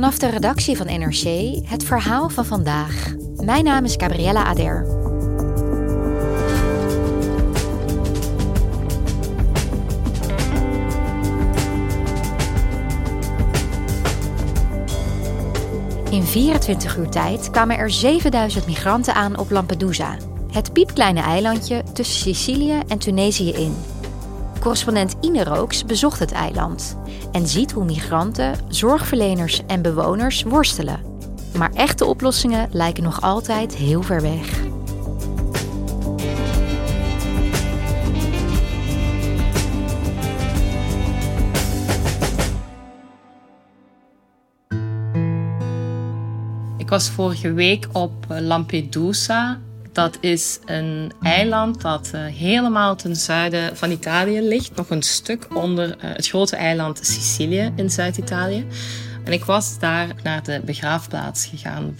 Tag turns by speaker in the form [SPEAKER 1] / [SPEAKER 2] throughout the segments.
[SPEAKER 1] Vanaf de redactie van NRC het verhaal van vandaag. Mijn naam is Gabriella Ader. In 24 uur tijd kwamen er 7000 migranten aan op Lampedusa, het piepkleine eilandje tussen Sicilië en Tunesië in. Correspondent Ine Rooks bezocht het eiland en ziet hoe migranten, zorgverleners en bewoners worstelen. Maar echte oplossingen lijken nog altijd heel ver weg.
[SPEAKER 2] Ik was vorige week op Lampedusa. Dat is een eiland dat uh, helemaal ten zuiden van Italië ligt. Nog een stuk onder uh, het grote eiland Sicilië in Zuid-Italië. En ik was daar naar de begraafplaats gegaan.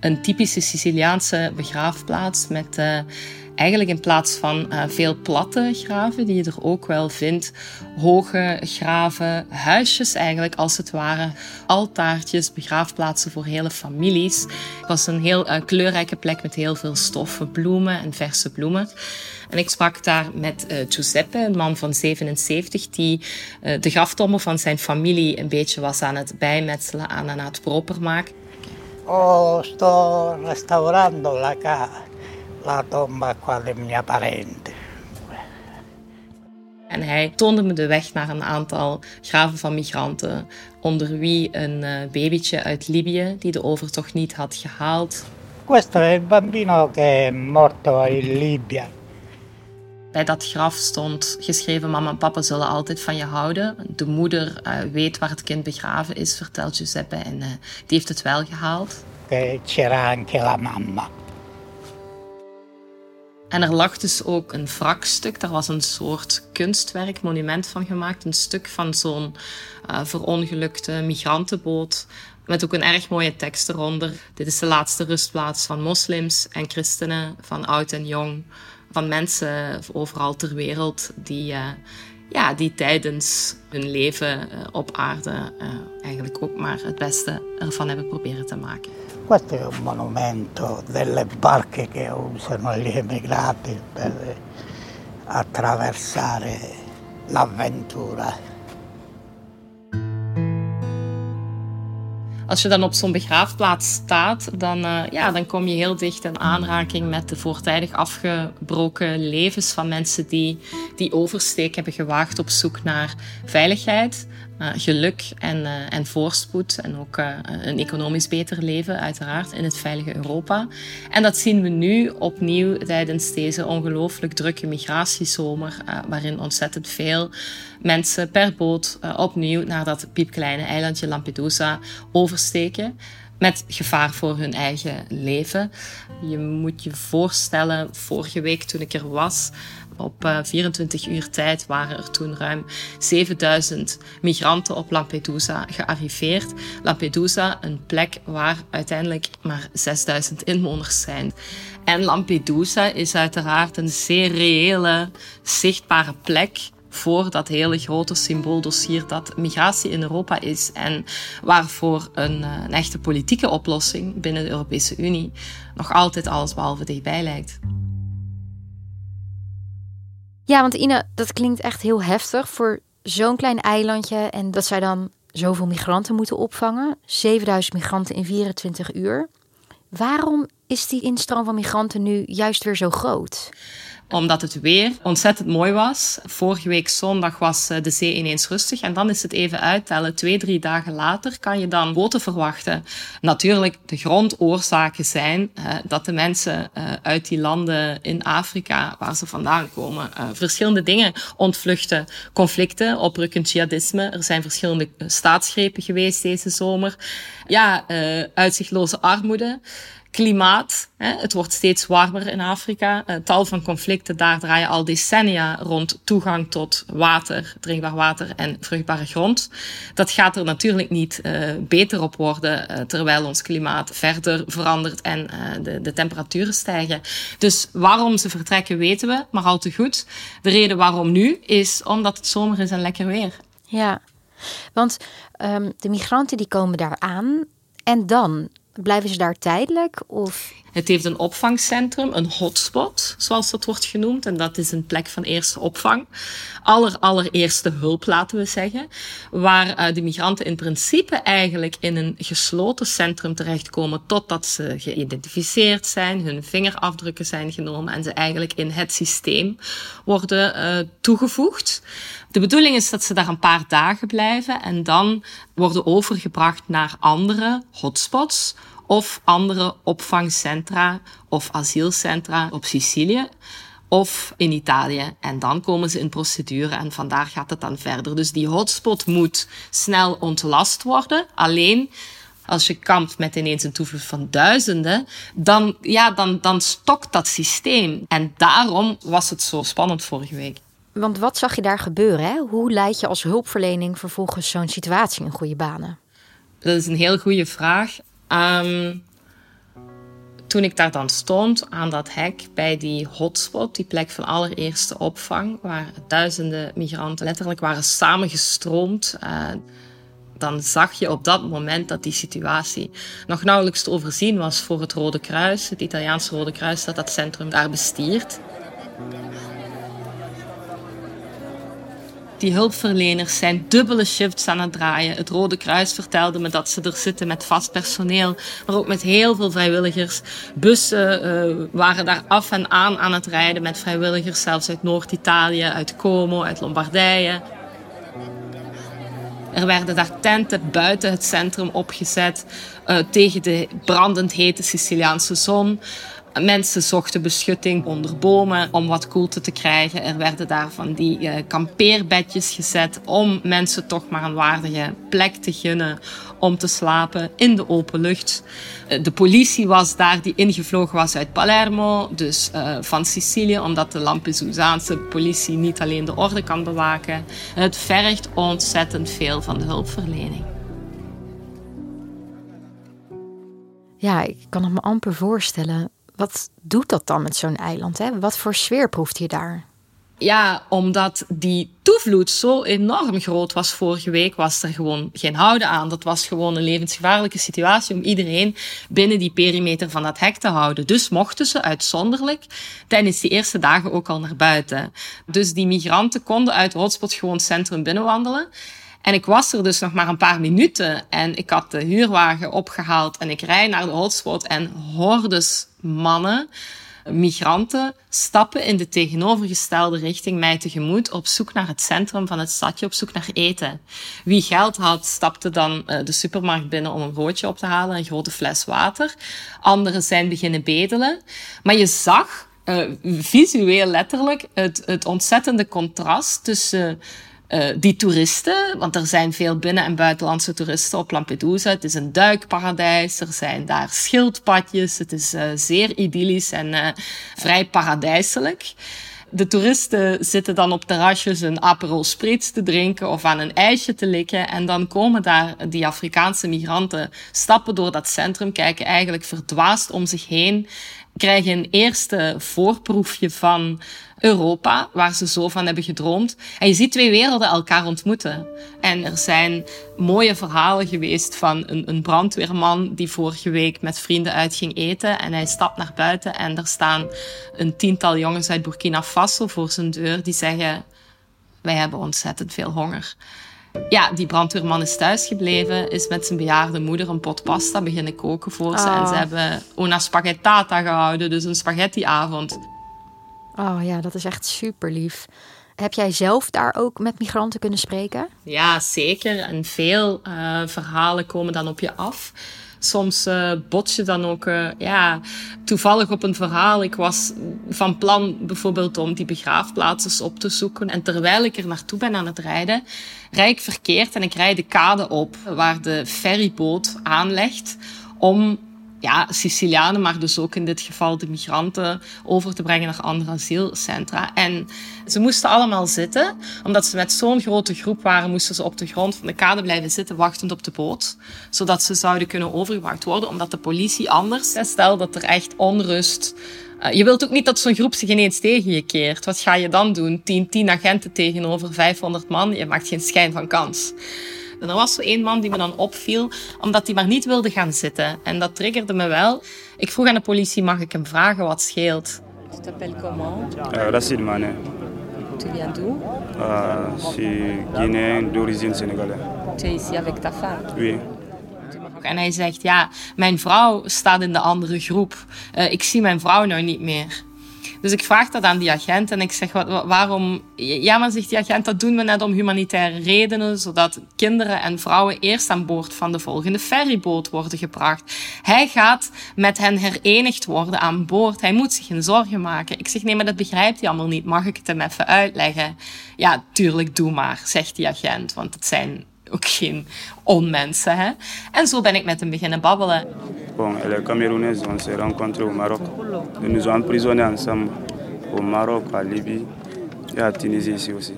[SPEAKER 2] Een typische Siciliaanse begraafplaats met uh, eigenlijk in plaats van uh, veel platte graven, die je er ook wel vindt, hoge graven, huisjes eigenlijk als het ware, altaartjes, begraafplaatsen voor hele families. Het was een heel uh, kleurrijke plek met heel veel stoffen, bloemen en verse bloemen. En ik sprak daar met uh, Giuseppe, een man van 77, die de graftombe van zijn familie een beetje was aan het bijmetselen, aan, aan het proper maken.
[SPEAKER 3] Oh, sto restaurando la casa la tomba qua di mia parente.
[SPEAKER 2] En hij toonde me de weg naar een aantal graven van migranten, onder wie een uh, babytje uit Libië die de overtocht niet had gehaald.
[SPEAKER 3] Questo è il bambino che è morto in Libia.
[SPEAKER 2] Bij dat graf stond geschreven: Mama en papa zullen altijd van je houden. De moeder uh, weet waar het kind begraven is, vertelt Giuseppe, en uh, die heeft het wel gehaald.
[SPEAKER 3] C'era anche la mamma.
[SPEAKER 2] En er lag dus ook een wrakstuk. Daar was een soort kunstwerk, monument van gemaakt. Een stuk van zo'n uh, verongelukte migrantenboot. Met ook een erg mooie tekst eronder. Dit is de laatste rustplaats van moslims en christenen, van oud en jong. Van mensen overal ter wereld die, uh, ja, die tijdens hun leven uh, op aarde eigenlijk ook maar het beste ervan hebben proberen te maken.
[SPEAKER 3] Questo monumento delle barche che usano gli emigrati per attraversare l'avventura.
[SPEAKER 2] Als je dan op zo'n begraafplaats staat, dan, uh, ja, dan kom je heel dicht in aanraking met de voortijdig afgebroken levens van mensen die die oversteek hebben gewaagd op zoek naar veiligheid, uh, geluk en, uh, en voorspoed. En ook een economisch beter leven, uiteraard, in het veilige Europa. En dat zien we nu opnieuw tijdens deze ongelooflijk drukke migratiezomer, waarin ontzettend veel mensen per boot opnieuw naar dat piepkleine eilandje Lampedusa oversteken met gevaar voor hun eigen leven. Je moet je voorstellen, vorige week toen ik er was, op uh, 24 uur tijd waren er toen ruim 7000 migranten op Lampedusa gearriveerd. Lampedusa, een plek waar uiteindelijk maar 6000 inwoners zijn. En Lampedusa is uiteraard een zeer reële, zichtbare plek voor dat hele grote symbooldossier dat migratie in Europa is en waarvoor een, een echte politieke oplossing binnen de Europese Unie nog altijd allesbehalve dichtbij lijkt.
[SPEAKER 1] Ja, want Ine, dat klinkt echt heel heftig voor zo'n klein eilandje en dat zij dan zoveel migranten moeten opvangen. 7000 migranten in 24 uur. Waarom is die instroom van migranten nu juist weer zo groot?
[SPEAKER 2] Omdat het weer ontzettend mooi was. Vorige week zondag was eh, de zee ineens rustig. En dan is het even uittellen. Twee, drie dagen later kan je dan boten verwachten. Natuurlijk, de grondoorzaken zijn uh, dat de mensen uh, uit die landen in Afrika, waar ze vandaan komen, verschillende dingen ontvluchten. Conflicten, oprukkend jihadisme. Er zijn verschillende staatsgrepen geweest deze zomer. Ja, uitzichtloze armoede klimaat. Hè, het wordt steeds warmer in Afrika. Uh, tal van conflicten daar draaien al decennia rond toegang tot water, drinkbaar water en vruchtbare grond. Dat gaat er natuurlijk niet uh, beter op worden uh, terwijl ons klimaat verder verandert en de, de temperaturen stijgen. Dus waarom ze vertrekken weten we, maar al te goed. De reden waarom nu is omdat het zomer is en lekker weer.
[SPEAKER 1] Ja, want um, de migranten die komen daar aan en dan Blijven ze daar tijdelijk? Of?
[SPEAKER 2] Het heeft een opvangcentrum, een hotspot, zoals dat wordt genoemd. En dat is een plek van eerste opvang. Aller, allereerste hulp, laten we zeggen. Waar uh, de migranten in principe eigenlijk in een gesloten centrum terechtkomen totdat ze geïdentificeerd zijn, hun vingerafdrukken zijn genomen en ze eigenlijk in het systeem worden uh, toegevoegd. De bedoeling is dat ze daar een paar dagen blijven en dan worden overgebracht naar andere hotspots of andere opvangcentra of asielcentra op Sicilië of in Italië. En dan komen ze in procedure en vandaar gaat het dan verder. Dus die hotspot moet snel ontlast worden. Alleen als je kampt met ineens een toevlucht van duizenden, dan, ja, dan, dan stokt dat systeem. En daarom was het zo spannend vorige week.
[SPEAKER 1] Want wat zag je daar gebeuren? Hè? Hoe leid je als hulpverlening vervolgens zo'n situatie in goede banen?
[SPEAKER 2] Dat is een heel goede vraag. Um, toen ik daar dan stond aan dat hek bij die hotspot, die plek van allereerste opvang, waar duizenden migranten letterlijk waren samengestroomd. Uh, dan zag je op dat moment dat die situatie nog nauwelijks te overzien was voor het Rode Kruis, het Italiaanse Rode Kruis dat dat centrum daar bestiert. Die hulpverleners zijn dubbele shifts aan het draaien. Het Rode Kruis vertelde me dat ze er zitten met vast personeel, maar ook met heel veel vrijwilligers. Bussen uh, waren daar af en aan aan het rijden met vrijwilligers, zelfs uit Noord-Italië, uit Como, uit Lombardije. Er werden daar tenten buiten het centrum opgezet uh, tegen de brandend hete Siciliaanse zon. Mensen zochten beschutting onder bomen om wat koelte te krijgen. Er werden daar van die uh, kampeerbedjes gezet om mensen toch maar een waardige plek te gunnen om te slapen in de open lucht. Uh, de politie was daar die ingevlogen was uit Palermo, dus uh, van Sicilië, omdat de Lampedusaanse politie niet alleen de orde kan bewaken. Het vergt ontzettend veel van de hulpverlening.
[SPEAKER 1] Ja, ik kan het me amper voorstellen wat doet dat dan met zo'n eiland? Hè? Wat voor sfeer proeft je daar?
[SPEAKER 2] Ja, omdat die toevloed zo enorm groot was vorige week, was er gewoon geen houden aan. Dat was gewoon een levensgevaarlijke situatie om iedereen binnen die perimeter van dat hek te houden. Dus mochten ze uitzonderlijk tijdens die eerste dagen ook al naar buiten. Dus die migranten konden uit hotspot gewoon het centrum binnenwandelen. En ik was er dus nog maar een paar minuten en ik had de huurwagen opgehaald en ik rijd naar de hotspot en hordes mannen, migranten, stappen in de tegenovergestelde richting mij tegemoet op zoek naar het centrum van het stadje, op zoek naar eten. Wie geld had, stapte dan uh, de supermarkt binnen om een broodje op te halen, een grote fles water. Anderen zijn beginnen bedelen. Maar je zag uh, visueel letterlijk het, het ontzettende contrast tussen die toeristen, want er zijn veel binnen- en buitenlandse toeristen op Lampedusa. Het is een duikparadijs, er zijn daar schildpadjes, het is uh, zeer idyllisch en uh, vrij paradijselijk. De toeristen zitten dan op terrasjes een Aperol Spritz te drinken of aan een ijsje te likken. En dan komen daar die Afrikaanse migranten, stappen door dat centrum, kijken eigenlijk verdwaasd om zich heen, krijgen een eerste voorproefje van Europa, waar ze zo van hebben gedroomd. En je ziet twee werelden elkaar ontmoeten. En er zijn mooie verhalen geweest van een, een brandweerman die vorige week met vrienden uit ging eten. En hij stapt naar buiten en er staan een tiental jongens uit Burkina Faso voor zijn deur die zeggen: Wij hebben ontzettend veel honger. Ja, die brandweerman is thuisgebleven, is met zijn bejaarde moeder een pot pasta beginnen koken voor ze. En ze hebben una spaghettata gehouden, dus een spaghettiavond.
[SPEAKER 1] Oh ja, dat is echt super lief. Heb jij zelf daar ook met migranten kunnen spreken?
[SPEAKER 2] Ja, zeker. En veel eh, verhalen komen dan op je af. Soms eh bots je dan ook eh, ja, toevallig op een verhaal. Ik was van plan bijvoorbeeld om die begraafplaatsen op te zoeken. En terwijl ik er naartoe ben aan het rijden, rijd ik verkeerd en ik rijd de kade op waar de ferryboot aanlegt om ja, Sicilianen, maar dus ook in dit geval de migranten over te brengen naar andere asielcentra. En ze moesten allemaal zitten, omdat ze met zo'n grote groep waren, moesten ze op de grond van de kade blijven zitten, wachtend op de boot, zodat ze zouden kunnen overgebracht worden, omdat de politie anders, stel dat er echt onrust eh, je wilt ook niet dat zo'n groep zich ineens tegen je keert. Wat ga je dan doen? 10, 10 agenten tegenover 500 man? Je maakt geen schijn van kans. En er was zo één man die me dan opviel, omdat hij maar niet wilde gaan zitten. En dat triggerde me wel. Ik vroeg aan de politie, mag ik hem vragen wat scheelt? Tu t'appelles comment?
[SPEAKER 4] Euh, Racine Mané.
[SPEAKER 2] Tu viens d'où?
[SPEAKER 4] Euh, je suis guinéen d'origine sénégalaise.
[SPEAKER 2] Tu es ici avec ta femme?
[SPEAKER 4] Oui.
[SPEAKER 2] En hij zegt, ja, mijn vrouw staat in de andere groep. Eh, ik zie mijn vrouw nou niet meer. Dus ik vraag dat aan die agent en ik zeg, wat, wa- waarom... Ja, maar zegt die agent, dat doen we net om humanitaire redenen, zodat kinderen en vrouwen eerst aan boord van de volgende ferryboot worden gebracht. Hij gaat met hen herenigd worden aan boord. Hij moet zich geen zorgen maken. Ik zeg, nee, maar dat begrijpt hij allemaal niet. Mag ik het hem even uitleggen? Ja, tuurlijk, doe maar, zegt die agent, want het zijn ook geen onmensen. Hè? En zo ben ik met hem beginnen babbelen.
[SPEAKER 4] Bon, elle est camerounaise, on s'est rencontrés au Maroc. Ils nous ont emprisonnés ensemble au Maroc, à Libye et Tunisie aussi.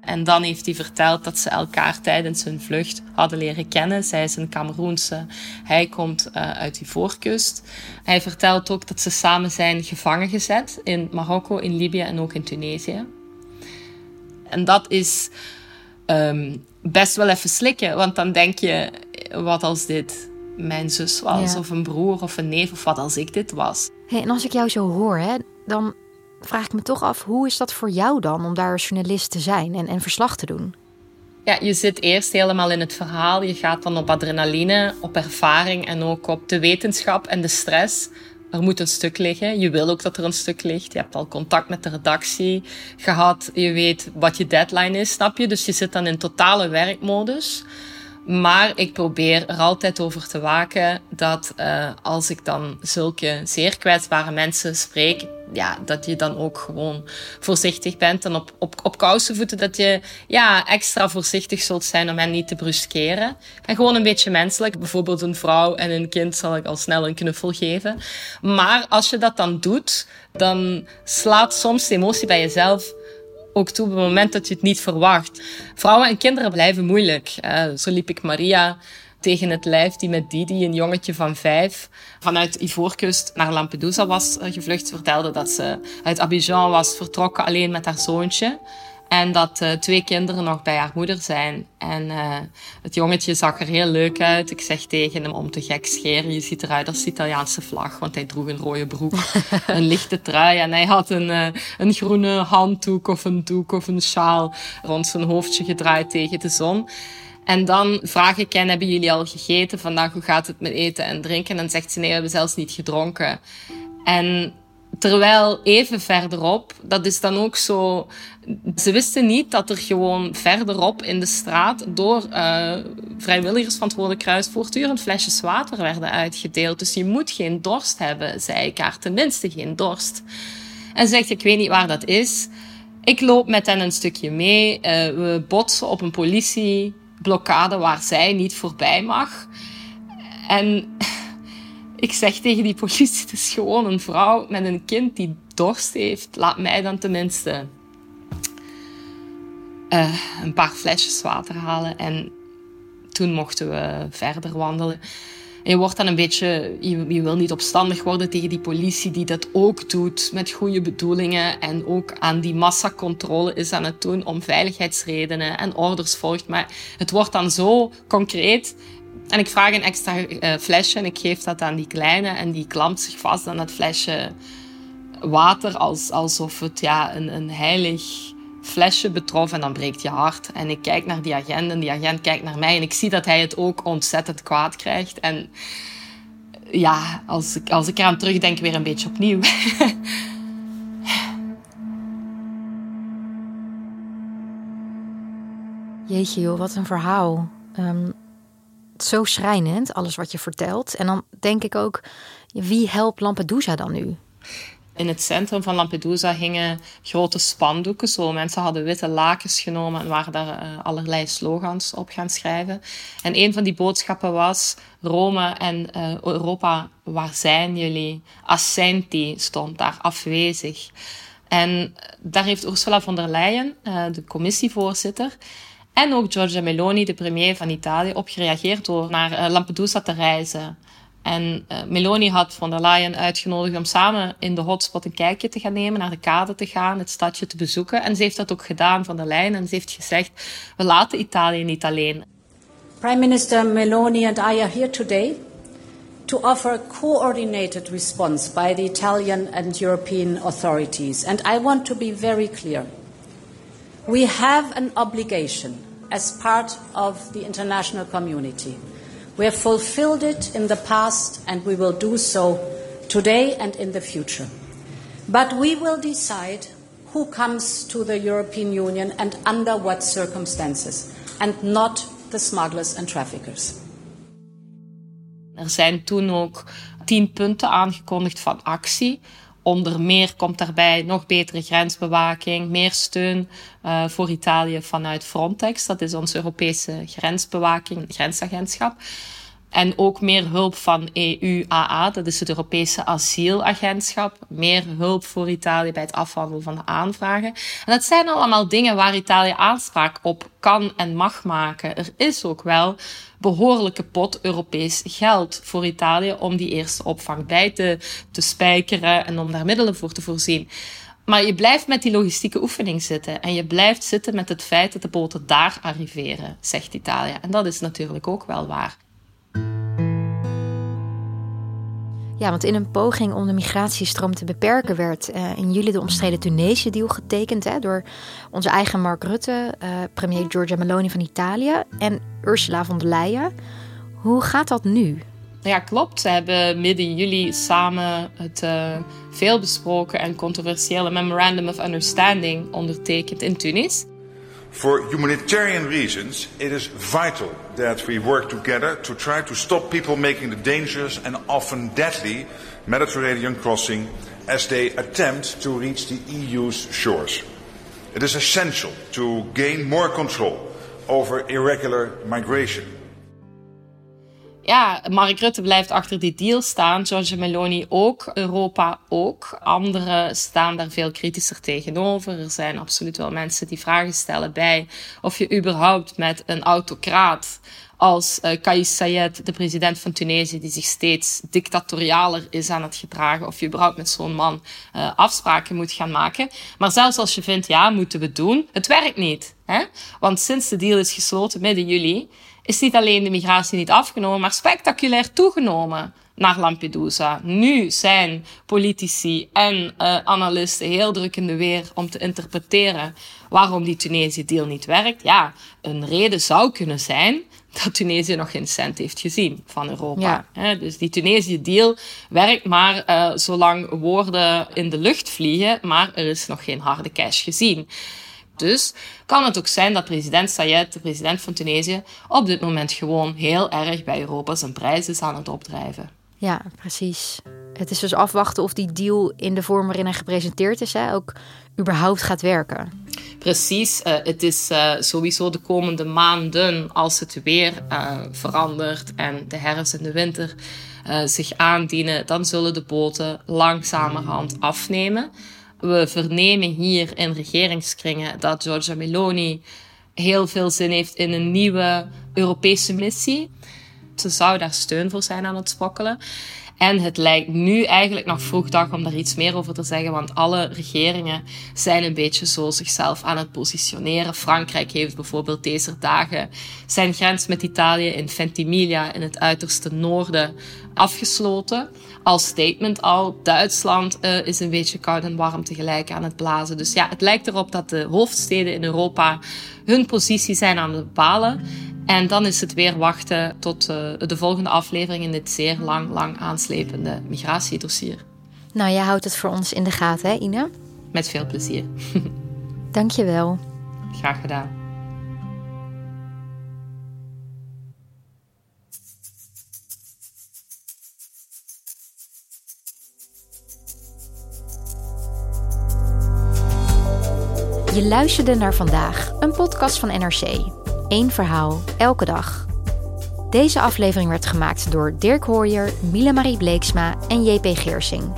[SPEAKER 2] En dan heeft hij verteld dat ze elkaar tijdens hun vlucht hadden leren kennen. Zij is een Cameroense, hij komt uh, uit die voorkust. Hij vertelt ook dat ze samen zijn gevangen gezet in Marokko, in Libië en ook in Tunesië. En dat is um, best wel even slikken, want dan denk je, wat als dit mijn zus was,
[SPEAKER 1] Ja.
[SPEAKER 2] of een broer of een neef, of wat als ik dit was.
[SPEAKER 1] Hey, en als ik jou zo hoor, hè, dan vraag ik me toch af, hoe is dat voor jou dan om daar als journalist te zijn en, en verslag te doen?
[SPEAKER 2] Ja, je zit eerst helemaal in het verhaal. Je gaat dan op adrenaline, op ervaring en ook op de wetenschap en de stress. Er moet een stuk liggen. Je wil ook dat er een stuk ligt. Je hebt al contact met de redactie gehad. Je weet wat je deadline is, snap je? Dus je zit dan in totale werkmodus. Maar ik probeer er altijd over te waken dat uh, als ik dan zulke zeer kwetsbare mensen spreek, ja, dat je dan ook gewoon voorzichtig bent en op, op, op kousenvoeten dat je ja, extra voorzichtig zult zijn om hen niet te bruskeren. En gewoon een beetje menselijk. Bijvoorbeeld een vrouw en een kind zal ik al snel een knuffel geven. Maar als je dat dan doet, dan slaat soms de emotie bij jezelf ook toe op het moment dat je het niet verwacht. Vrouwen en kinderen blijven moeilijk. Uh, zo liep ik Maria tegen het lijf die met Didi, een jongetje van vijf, vanuit Ivoorkust naar Lampedusa was gevlucht. Ze vertelde dat ze uit Abidjan was vertrokken alleen met haar zoontje. En dat uh, twee kinderen nog bij haar moeder zijn. En uh, het jongetje zag er heel leuk uit. Ik zeg tegen hem om te gek scheren. Je ziet eruit als de Italiaanse vlag. Want hij droeg een rode broek, een lichte trui. En hij had een, uh, een groene handdoek of een doek of een sjaal rond zijn hoofdje gedraaid tegen de zon. En dan vraag ik hen, hebben jullie al gegeten vandaag? Hoe gaat het met eten en drinken? En dan zegt ze, nee, we hebben zelfs niet gedronken. En Terwijl even verderop, dat is dan ook zo. Ze wisten niet dat er gewoon verderop in de straat door uh, vrijwilligers van het Rode Kruis voortdurend flesjes water werden uitgedeeld. Dus je moet geen dorst hebben, zei ik haar. Tenminste geen dorst. En ze zegt, ik weet niet waar dat is. Ik loop met hen een stukje mee. Uh, we botsen op een politieblokkade waar zij niet voorbij mag. En ik zeg tegen die politie, het is gewoon een vrouw met een kind die dorst heeft. Laat mij dan tenminste uh, een paar flesjes water halen. En toen mochten we verder wandelen. En je wordt dan een beetje, je, je wil niet opstandig worden tegen die politie die dat ook doet met goede bedoelingen en ook aan die massacontrole is aan het doen om veiligheidsredenen en orders volgt. Maar het wordt dan zo concreet en ik vraag een extra uh, flesje en ik geef dat aan die kleine. En die klampt zich vast aan dat flesje water als, alsof het ja, een, een heilig flesje betrof en dan breekt je hart. En ik kijk naar die agent en die agent kijkt naar mij en ik zie dat hij het ook ontzettend kwaad krijgt. En ja, als ik, als ik eraan terugdenk, weer een beetje opnieuw.
[SPEAKER 1] Jeetje joh, wat een verhaal. Zo schrijnend, alles wat je vertelt. En dan denk ik ook, wie helpt Lampedusa dan nu?
[SPEAKER 2] In het centrum van Lampedusa hingen grote spandoeken. Zo mensen hadden witte lakens genomen en waren daar uh, allerlei slogans op gaan schrijven. En een van die boodschappen was: Rome en uh, Europa, waar zijn jullie? Assenti stond daar afwezig. En daar heeft Ursula von der Leyen, de commissievoorzitter, en ook Giorgia Meloni, de premier van Italië, op gereageerd door naar Lampedusa te reizen. En uh, Meloni had von der Leyen uitgenodigd om samen in de hotspot een kijkje te gaan nemen, naar de kade te gaan, het stadje te bezoeken. En ze heeft dat ook gedaan, van der Leyen. En ze heeft gezegd, we laten Italië niet alleen.
[SPEAKER 5] Prime Minister Meloni and I are here today to offer a coordinated response by the Italian and European authorities. And I want to be very clear. We have an obligation as part of the international community We have fulfilled it in the past and we will do so today and in the future. But we will decide who comes to the European Union and under what circumstances, and not the smugglers and traffickers.
[SPEAKER 2] Er zijn toen ook tien punten aangekondigd van actie. Onder meer komt daarbij nog betere grensbewaking, meer steun uh, voor Italië vanuit Frontex. Dat is ons Europese grensbewaking, grensagentschap. En ook meer hulp van EU-AA, dat is het Europese asielagentschap. Meer hulp voor Italië bij het afhandelen van de aanvragen. En dat zijn allemaal dingen waar Italië aanspraak op kan en mag maken. Er is ook wel behoorlijke pot Europees geld voor Italië om die eerste opvang bij te, te spijkeren en om daar middelen voor te voorzien. Maar je blijft met die logistieke oefening zitten. En je blijft zitten met het feit dat de boten daar arriveren, zegt Italië. En dat is natuurlijk ook wel waar.
[SPEAKER 1] Ja, want in een poging om de migratiestroom te beperken werd uh, in juli de omstreden Tunesië-deal getekend hè, door onze eigen Mark Rutte, uh, premier Giorgia Meloni van Italië en Ursula von der Leyen. Hoe gaat dat nu?
[SPEAKER 2] Ja, klopt. Ze hebben midden juli samen het uh, veelbesproken en controversiële Memorandum of Understanding ondertekend in Tunis.
[SPEAKER 6] For humanitarian reasons, it is vital that we work together to try to stop people making the dangerous and often deadly Mediterranean crossing as they attempt to reach the EU's shores. It is essential to gain more control over irregular migration.
[SPEAKER 2] Ja, Mark Rutte blijft achter die deal staan. Giorgia Meloni ook. Europa ook. Anderen staan daar veel kritischer tegenover. Er zijn absoluut wel mensen die vragen stellen bij of je überhaupt met een autocraat als uh, Kais Sayed, de president van Tunesië, die zich steeds dictatorialer is aan het gedragen, of je überhaupt met zo'n man uh, afspraken moet gaan maken. Maar zelfs als je vindt, ja, moeten we doen, het werkt niet. Hè? Want sinds de deal is gesloten midden juli, is niet alleen de migratie niet afgenomen, maar spectaculair toegenomen naar Lampedusa. Nu zijn politici en uh, analisten heel druk in de weer om te interpreteren waarom die Tunesië-deal niet werkt. Ja, een reden zou kunnen zijn dat Tunesië nog geen cent heeft gezien van Europa. Ja. dus die Tunesië-deal werkt maar uh, zolang woorden in de lucht vliegen, maar er is nog geen harde cash gezien. Dus kan het ook zijn dat president Sayed, de president van Tunesië, op dit moment gewoon heel erg bij Europa zijn prijs is aan het opdrijven.
[SPEAKER 1] Ja, precies. Het is dus afwachten of die deal in de vorm waarin hij gepresenteerd is, hè, ook überhaupt gaat werken.
[SPEAKER 2] Precies, uh, het is uh, sowieso de komende maanden, als het weer uh, verandert en de herfst en de winter zich aandienen, dan zullen de boten langzamerhand afnemen. We vernemen hier in regeringskringen dat Giorgia Meloni heel veel zin heeft in een nieuwe Europese missie. Ze zou daar steun voor zijn aan het sprokkelen. En het lijkt nu eigenlijk nog vroeg dag om daar iets meer over te zeggen, want alle regeringen zijn een beetje zo zichzelf aan het positioneren. Frankrijk heeft bijvoorbeeld deze dagen zijn grens met Italië in Ventimiglia in het uiterste noorden afgesloten. Als statement al, Duitsland uh, is een beetje koud en warm tegelijk aan het blazen. Dus ja, het lijkt erop dat de hoofdsteden in Europa hun positie zijn aan het bepalen. En dan is het weer wachten tot uh, de volgende aflevering in dit zeer lang, lang aanslepende migratiedossier.
[SPEAKER 1] Nou, jij houdt het voor ons in de gaten, hè, Ine?
[SPEAKER 2] Met veel plezier.
[SPEAKER 1] Dank je wel.
[SPEAKER 2] Graag gedaan.
[SPEAKER 1] Je luisterde naar vandaag, een podcast van NRC. Eén verhaal, elke dag. Deze aflevering werd gemaakt door Dirk Hooyer, Mila Marie Bleeksma en JP Geersing.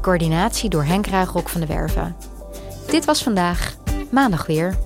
[SPEAKER 1] Coördinatie door Henk Ruigrok van de Werven. Dit was vandaag, maandag weer.